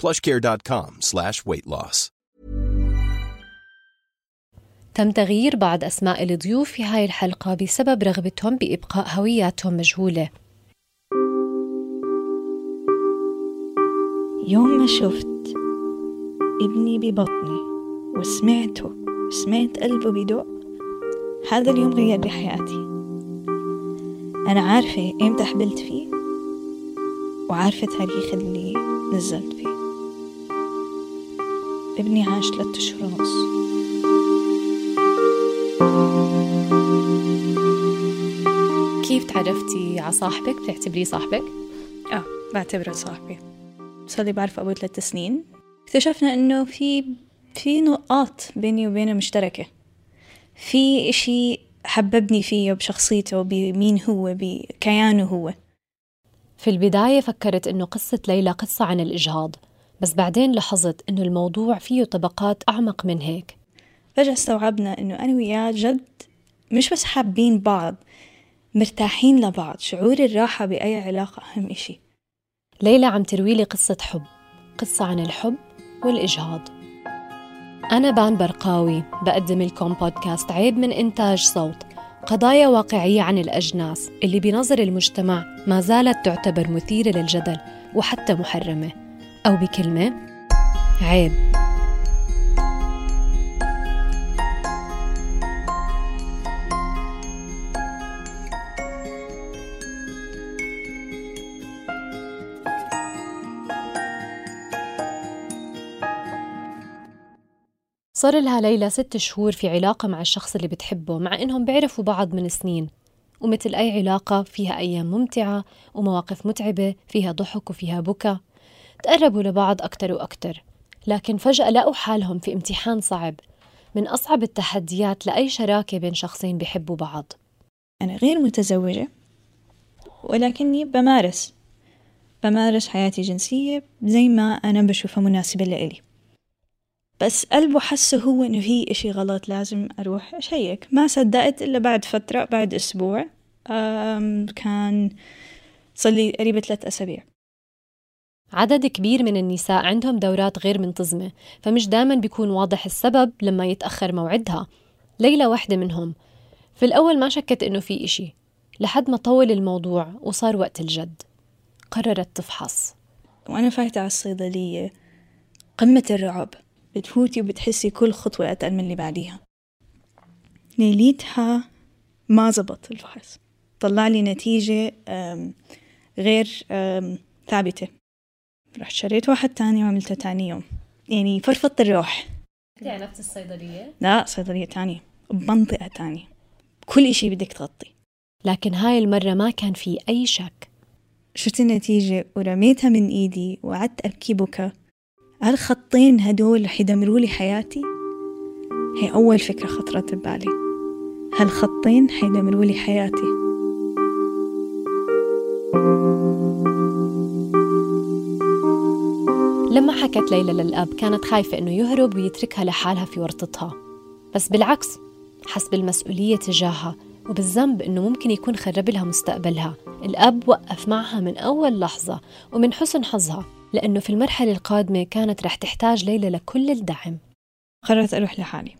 plushcare.com slash weight loss. تم تغيير بعض أسماء الضيوف في هاي الحلقة بسبب رغبتهم بإبقاء هوياتهم مجهولة. يوم ما شفت ابني ببطني وسمعته وسمعت قلبه بدق هذا اليوم غير لي حياتي. أنا عارفة إمتى حبلت فيه وعارفة تاريخ اللي نزلت فيه. ابني عاش ثلاثة أشهر ونص. كيف تعرفتي على صاحبك؟ بتعتبريه صاحبك؟ آه بعتبره صاحبي. صار لي بعرف أبوه ثلاث سنين. اكتشفنا إنه في في نقاط بيني وبينه مشتركة. في إشي حببني فيه بشخصيته بمين هو بكيانه هو. في البداية فكرت إنه قصة ليلى قصة عن الإجهاض. بس بعدين لاحظت إنه الموضوع فيه طبقات أعمق من هيك. فجأة استوعبنا إنه أنا وياه جد مش بس حابين بعض مرتاحين لبعض شعور الراحة بأي علاقة أهم إشي. ليلى عم تروي لي قصة حب قصة عن الحب والإجهاض. أنا بان برقاوي بقدم لكم بودكاست عيب من إنتاج صوت قضايا واقعية عن الأجناس اللي بنظر المجتمع ما زالت تعتبر مثيرة للجدل وحتى محرمة. أو بكلمة. عيب. صار لها ليلى ست شهور في علاقة مع الشخص اللي بتحبه مع إنهم بيعرفوا بعض من سنين. ومثل أي علاقة فيها أيام ممتعة ومواقف متعبة فيها ضحك وفيها بكى تقربوا لبعض أكتر وأكتر لكن فجأة لقوا حالهم في امتحان صعب. من أصعب التحديات لأي شراكة بين شخصين بيحبوا بعض. أنا غير متزوجة ولكني بمارس بمارس حياتي الجنسية زي ما أنا بشوفها مناسبة لإلي. بس قلبه حسه هو إنه في إشي غلط لازم أروح أشيك. ما صدقت إلا بعد فترة بعد أسبوع كان صار لي قريبة ثلاث أسابيع. عدد كبير من النساء عندهم دورات غير منتظمة فمش دايما بيكون واضح السبب لما يتأخر موعدها. ليلى واحدة منهم. في الأول ما شكت إنه في إشي لحد ما طول الموضوع وصار وقت الجد. قررت تفحص. وأنا فايتة على الصيدلية. قمة الرعب. بتفوتي وبتحسي كل خطوة أتقل من اللي بعديها. ليليتها ما زبط الفحص. طلع لي نتيجة غير ثابتة. رحت شريت واحد تاني وعملته تاني يوم. يعني فرفضت الروح. يعني نفس الصيدلية؟ لا صيدلية تانية. بمنطقة تانية. كل إشي بدك تغطي. لكن هاي المرة ما كان في أي شك. شفت النتيجة ورميتها من إيدي وقعدت أبكي بكى هالخطين هدول رح يدمروا لي حياتي؟ هي أول فكرة خطرت ببالي. هالخطين حيدمروا لي حياتي؟ لما حكت ليلى للأب كانت خايفة إنه يهرب ويتركها لحالها في ورطتها. بس بالعكس حس بالمسؤولية تجاهها وبالذنب إنه ممكن يكون خرب لها مستقبلها الأب وقف معها من أول لحظة ومن حسن حظها لأنه في المرحلة القادمة كانت رح تحتاج ليلى لكل الدعم. قررت أروح لحالي.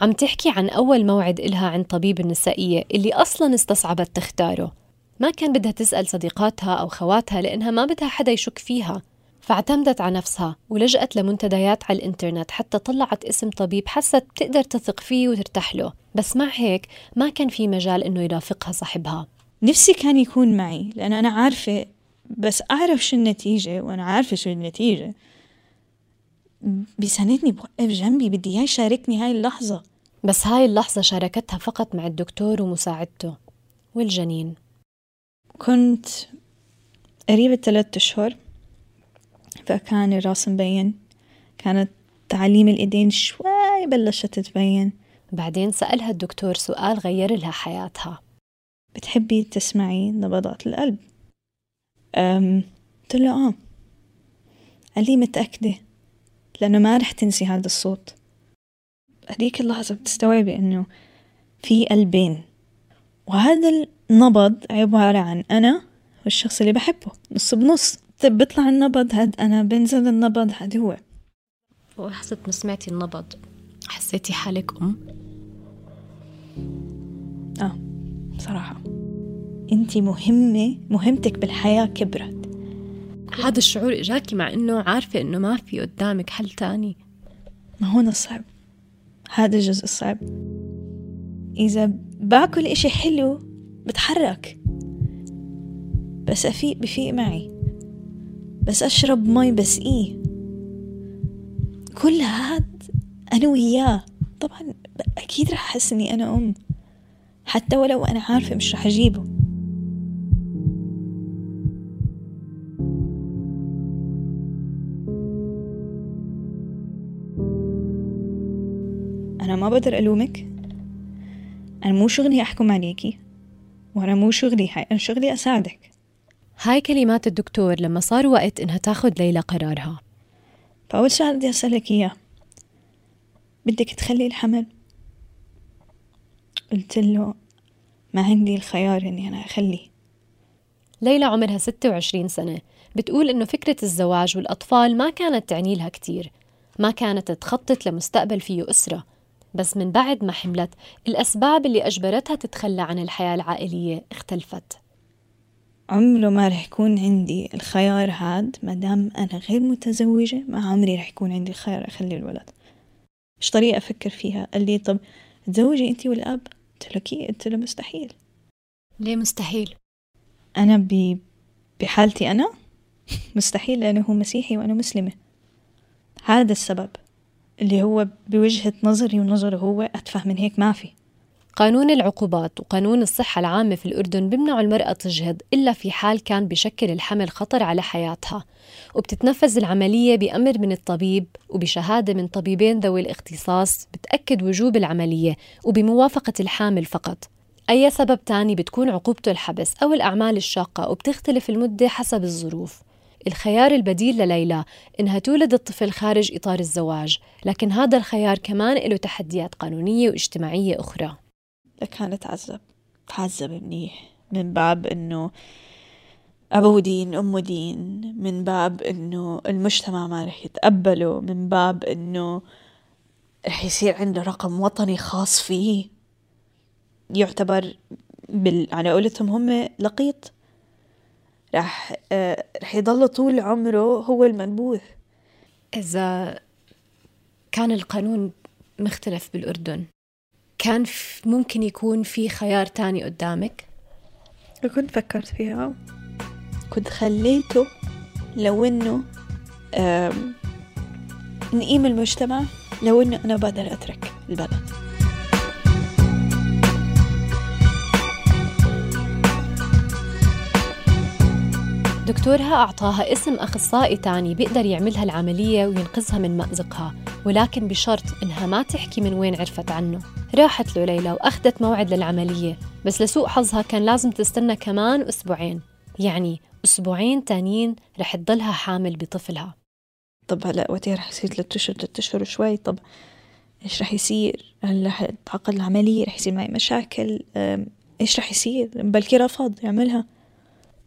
عم تحكي عن أول موعد إلها عند طبيب النسائية اللي أصلا استصعبت تختاره. ما كان بدها تسأل صديقاتها أو خواتها لأنها ما بدها حدا يشك فيها. فاعتمدت على نفسها ولجأت لمنتديات على الإنترنت حتى طلعت اسم طبيب حست بتقدر تثق فيه وترتاح له. بس مع هيك ما كان في مجال إنه يرافقها صاحبها. نفسي كان يكون معي لأن أنا عارفة بس أعرف شو النتيجة وأنا عارفة شو النتيجة. بيساندني بوقف جنبي بدي إياه يشاركني هاي اللحظة. بس هاي اللحظة شاركتها فقط مع الدكتور ومساعدته والجنين. كنت قريبة ثلاثة أشهر. فكان الرأس مبين. كانت تعاليم الإيدين شوي بلشت تبين. بعدين سألها الدكتور سؤال غير لها حياتها. بتحبي تسمعي نبضات القلب؟ أم قلت له آه. قال لي متأكدة لأنه ما رح تنسي هذا الصوت. هديك اللحظة بتستوعبي إنه في قلبين وهذا النبض عبارة عن أنا والشخص اللي بحبه نص بنص. طيب بيطلع النبض هاد أنا بنزل النبض هاد هو. ولحظة ما سمعتي النبض. حسيتي حالك أم؟ آه بصراحة أنت مهمة مهمتك بالحياة كبرت. هذا الشعور إجاكي مع إنه عارفة إنه ما في قدامك حل تاني. ما هون الصعب. هذا الجزء الصعب إذا باكل إشي حلو بتحرك. بس أفيق بفيق معي. بس أشرب مي بس إيه. كل هاد أنا وياه. طبعا أكيد رح أحس إني أنا أم. حتى ولو أنا عارفة مش رح أجيبه. أنا ما بقدر ألومك. أنا مو شغلي أحكم عليكي. وأنا مو شغلي هاي. أنا شغلي أساعدك. هاي كلمات الدكتور لما صار وقت إنها تاخد ليلى قرارها. فأول سؤال بدي أسألك إياه. بدك تخلي الحمل؟ قلت له ما عندي الخيار إني أنا أخليه. ليلى عمرها 26 سنة. بتقول إنه فكرة الزواج والأطفال ما كانت تعني لها كتير. ما كانت تخطط لمستقبل فيه أسرة. بس من بعد ما حملت الأسباب اللي أجبرتها تتخلى عن الحياة العائلية اختلفت. عمره ما رح يكون عندي الخيار هاد ما دام أنا غير متزوجة ما عمري رح يكون عندي الخيار أخلي الولد. مش طريقة أفكر فيها؟ قال لي طب تزوجي أنت والأب؟ قلت له كي قلت له مستحيل. ليه مستحيل؟ أنا ب... بحالتي أنا مستحيل لأنه هو مسيحي وأنا مسلمة. هذا السبب اللي هو بوجهة نظري ونظره هو أتفه من هيك ما في. قانون العقوبات وقانون الصحة العامة في الأردن بيمنعوا المرأة تجهض إلا في حال كان بشكل الحمل خطر على حياتها. وبتتنفذ العملية بأمر من الطبيب وبشهادة من طبيبين ذوي الاختصاص بتأكد وجوب العملية وبموافقة الحامل فقط. أي سبب تاني بتكون عقوبته الحبس أو الأعمال الشاقة وبتختلف المدة حسب الظروف. الخيار البديل لليلى إنها تولد الطفل خارج إطار الزواج لكن هذا الخيار كمان له تحديات قانونية واجتماعية أخرى. كانت تعذب تعذب منيح. من باب إنه أبوه دين أمه دين. من باب إنه المجتمع ما رح يتقبله. من باب إنه رح يصير عنده رقم وطني خاص فيه. يعتبر بال... على قولتهم هم لقيط. رح آه رح يضل طول عمره هو المنبوذ. إذا كان القانون مختلف بالأردن كان ممكن يكون في خيار تاني قدامك؟ كنت فكرت فيها. كنت خليته لو إنه نقيم المجتمع لو إنه أنا بقدر أترك البلد. دكتورها أعطاها اسم أخصائي تاني بيقدر يعملها العملية وينقذها من مأزقها ولكن بشرط إنها ما تحكي من وين عرفت عنه. راحت له ليلى وأخذت موعد للعملية بس لسوء حظها كان لازم تستنى كمان أسبوعين. يعني أسبوعين تانيين رح تضلها حامل بطفلها. طب هلا وقتها رح يصير ثلاث أشهر ثلاث أشهر وشوي طب إيش رح يصير؟ هل رح تعقد العملية؟ رح يصير معي مشاكل؟ إيش رح يصير؟ بلكي رفض يعملها.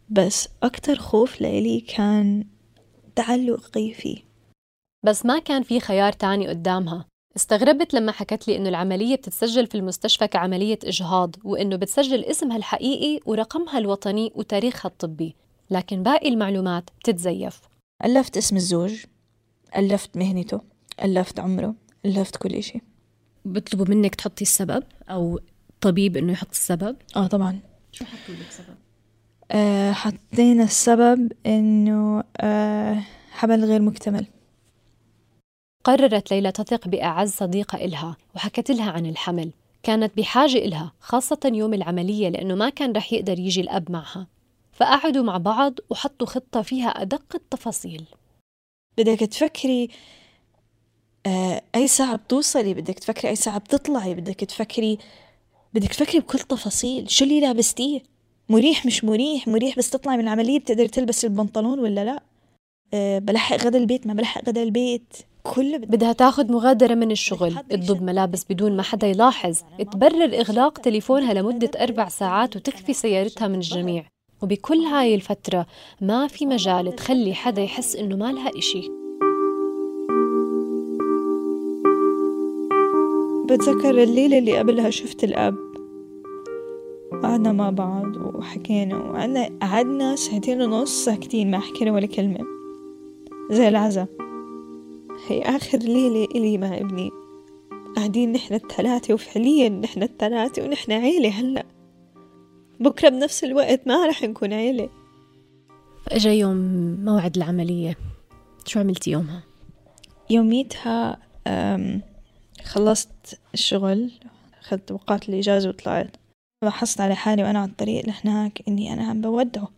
بس أكتر خوف لإلي كان تعلقي فيه. بس ما كان في خيار تاني قدامها. استغربت لما حكت لي إنه العملية بتتسجل في المستشفى كعملية إجهاض وإنه بتسجل اسمها الحقيقي ورقمها الوطني وتاريخها الطبي. لكن باقي المعلومات بتتزيف. ألفت اسم الزوج ألفت مهنته ألفت عمره ألفت كل إشي. بيطلبوا منك تحطي السبب أو طبيب إنه يحط السبب؟ آه طبعا. شو حطوا لك سبب؟ آه حطينا السبب إنه آه حمل غير مكتمل. قررت ليلى تثق بأعز صديقة إلها وحكت لها عن الحمل. كانت بحاجة إلها خاصة يوم العملية لأنه ما كان رح يقدر يجي الأب معها. فقعدوا مع بعض وحطوا خطة فيها أدق التفاصيل. بدك تفكري آه أي ساعة بتوصلي؟ بدك تفكري أي ساعة بتطلعي؟ بدك تفكري بدك تفكري بكل تفاصيل. شو اللي لابستيه؟ مريح مش مريح؟ مريح بس تطلعي من العملية بتقدر تلبسي البنطلون ولا لا؟ أه بلحق غدا البيت؟ ما بلحق غدا البيت. كل بدها تاخذ مغادرة من الشغل. تضب ملابس بدون ما حدا يلاحظ. تبرر إغلاق تليفونها لمدة أربع ساعات وتخفي سيارتها من الجميع. وبكل هاي الفترة ما في مجال تخلي حدا يحس إنه ما لها إشي. بتذكر الليلة اللي قبلها شفت الأب. قعدنا مع بعض وحكينا وقعدنا قعدنا ساعتين ونص ساكتين ما حكينا ولا كلمة. زي العزا هي آخر ليلة إلي مع ابني. قاعدين نحن الثلاثة وفعليا نحن الثلاثة ونحن عيلة هلأ. بكرة بنفس الوقت ما رح نكون عيلة. فأجا يوم موعد العملية. شو عملتي يومها؟ يوميتها خلصت الشغل أخذت وقعت الإجازة وطلعت. لاحظت على حالي وأنا على الطريق لهناك إني أنا عم بودعه.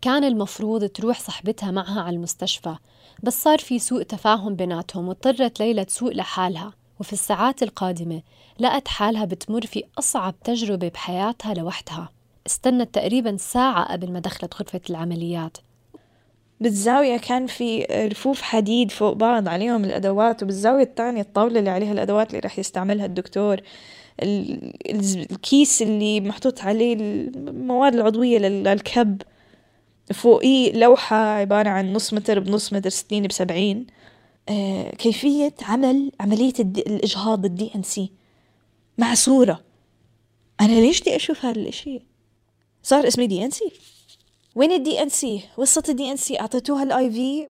كان المفروض تروح صاحبتها معها على المستشفى. بس صار في سوء تفاهم بيناتهم واضطرت ليلى تسوق لحالها. وفي الساعات القادمة لقت حالها بتمر في أصعب تجربة بحياتها لوحدها. استنت تقريبا ساعة قبل ما دخلت غرفة العمليات. بالزاوية كان في رفوف حديد فوق بعض عليهم الأدوات وبالزاوية الثانية الطاولة اللي عليها الأدوات اللي رح يستعملها الدكتور الكيس اللي محطوط عليه المواد العضوية للكب. فوقيه لوحة عبارة عن نص متر بنص متر ستين بسبعين. آه كيفية عمل عملية الإجهاض ال D and C مع صورة. أنا ليش بدي أشوف هذا الإشي صار اسمي D and C وين ال D and C وصة ال D and C أعطيتوها ال IV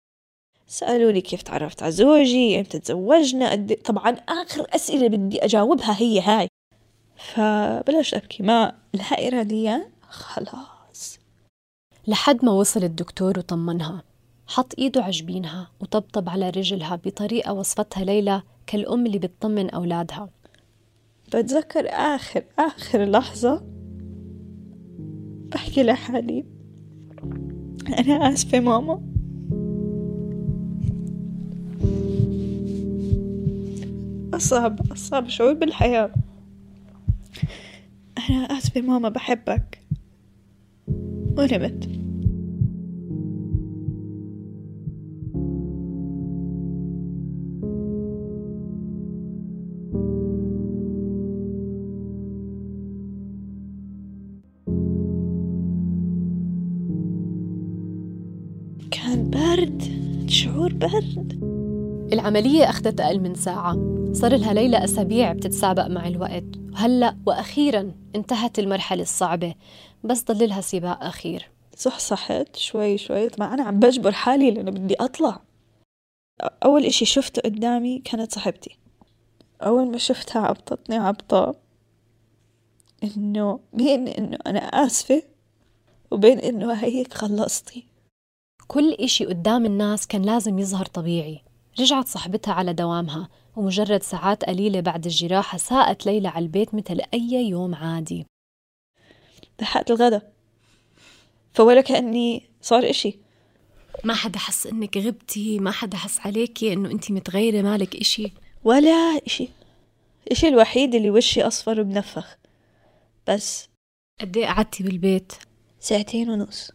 سألوني كيف تعرفت على زوجي؟ أمتى تزوجنا؟ قد طبعا آخر أسئلة بدي أجاوبها هي هاي. فبلشت أبكي. ما لا إراديا خلاص. لحد ما وصل الدكتور وطمنها. حط إيده على جبينها وطبطب على رجلها بطريقة وصفتها ليلى كالأم اللي بتطمن أولادها. بتذكر آخر آخر لحظة؟ بحكي لحالي أنا آسفة ماما. أصعب أصعب شعور بالحياة. أنا آسفة ماما بحبك. ونمت العملية أخذت أقل من ساعة. صار لها ليلى أسابيع بتتسابق مع الوقت. وهلأ وأخيرا انتهت المرحلة الصعبة. بس ضل لها سباق أخير. صح صحت شوي شوي. طبعا أنا عم بجبر حالي لأنه بدي أطلع. أول إشي شفته قدامي كانت صاحبتي. أول ما شفتها عبطتني عبطة إنه بين إنه أنا آسفة وبين إنه هيك خلصتي. كل إشي قدام الناس كان لازم يظهر طبيعي. رجعت صاحبتها على دوامها ومجرد ساعات قليلة بعد الجراحة ساءت ليلى على البيت مثل أي يوم عادي. لحقت الغدا. فولا كأني صار إشي. ما حدا حس إنك غبتي ما حدا حس عليكي إنه أنت متغيرة مالك إشي. ولا إشي. إشي الوحيد اللي وشي أصفر وبنفخ بس قد إيه قعدتي بالبيت؟ ساعتين ونص.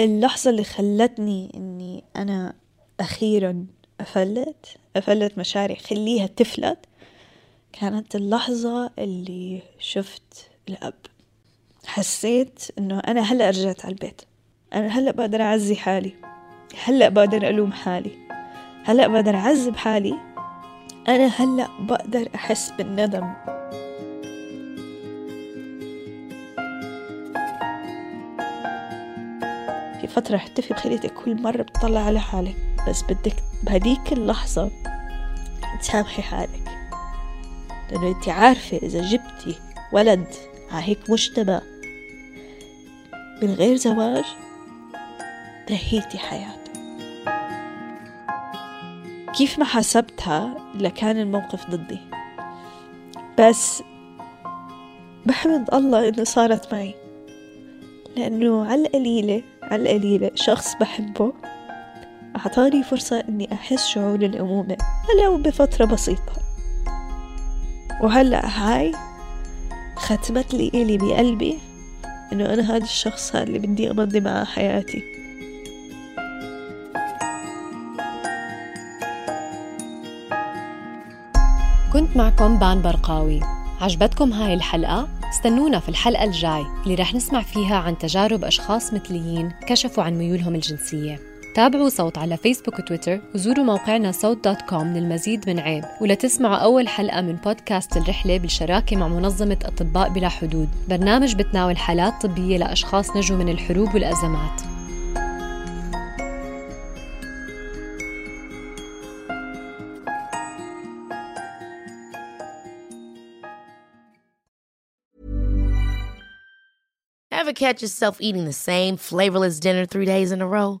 اللحظة اللي خلتني إني أنا أخيرا أفلت أفلت مشاعري خليها تفلت. كانت اللحظة اللي شفت الأب. حسيت إنه أنا هلأ رجعت على البيت. أنا هلأ بقدر أعزي حالي. هلأ بقدر ألوم حالي. هلأ بقدر أعذب حالي. أنا هلأ بقدر أحس بالندم. في فترة رح تتفق خليتك كل مرة بتطلع على حالك. بس بدك بهديك اللحظة تسامحي حالك. لأنه أنت عارفة إذا جبتي ولد على هيك مجتمع من غير زواج نهيتي حياته. كيف ما حسبتها لكان الموقف ضدي. بس بحمد الله إنه صارت معي. لأنه على القليلة على القليلة شخص بحبه أعطاني فرصة إني أحس شعور الأمومة ولو بفترة بسيطة. وهلأ هاي ختمت لي إلي بقلبي إنه أنا هذا الشخص اللي بدي أمضي معاه حياتي. كنت معكم بان برقاوي. عجبتكم هاي الحلقة؟ استنونا في الحلقة الجاي اللي رح نسمع فيها عن تجارب أشخاص مثليين كشفوا عن ميولهم الجنسية. تابعوا صوت على فيسبوك وتويتر وزوروا موقعنا صوت dot com للمزيد من عيب. ولتسمعوا أول حلقة من بودكاست الرحلة بالشراكة مع منظمة أطباء بلا حدود. برنامج بتناول حالات طبية لأشخاص نجوا من الحروب والأزمات. Ever catch yourself eating the same flavorless dinner three days in a row?